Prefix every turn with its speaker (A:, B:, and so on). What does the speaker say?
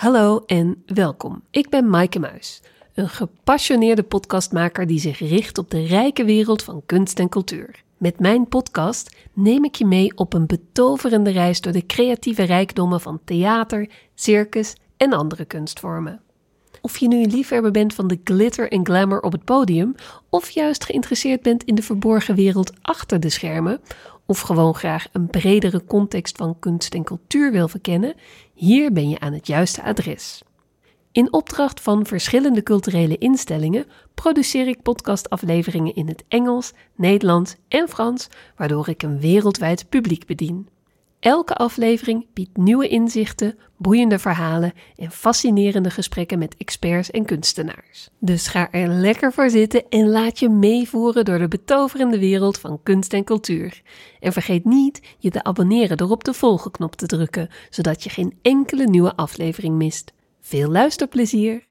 A: Hallo en welkom. Ik ben Maaike Muis, een gepassioneerde podcastmaker die zich richt op de rijke wereld van kunst en cultuur. Met mijn podcast neem ik je mee op een betoverende reis door de creatieve rijkdommen van theater, circus en andere kunstvormen. Of je nu liefhebber bent van de glitter en glamour op het podium, of juist geïnteresseerd bent in de verborgen wereld achter de schermen, of gewoon graag een bredere context van kunst en cultuur wil verkennen, hier ben je aan het juiste adres. In opdracht van verschillende culturele instellingen produceer ik podcastafleveringen in het Engels, Nederlands en Frans, waardoor ik een wereldwijd publiek bedien. Elke aflevering biedt nieuwe inzichten, boeiende verhalen en fascinerende gesprekken met experts en kunstenaars. Dus ga er lekker voor zitten en laat je meevoeren door de betoverende wereld van kunst en cultuur. En vergeet niet je te abonneren door op de volgen knop te drukken, zodat je geen enkele nieuwe aflevering mist. Veel luisterplezier!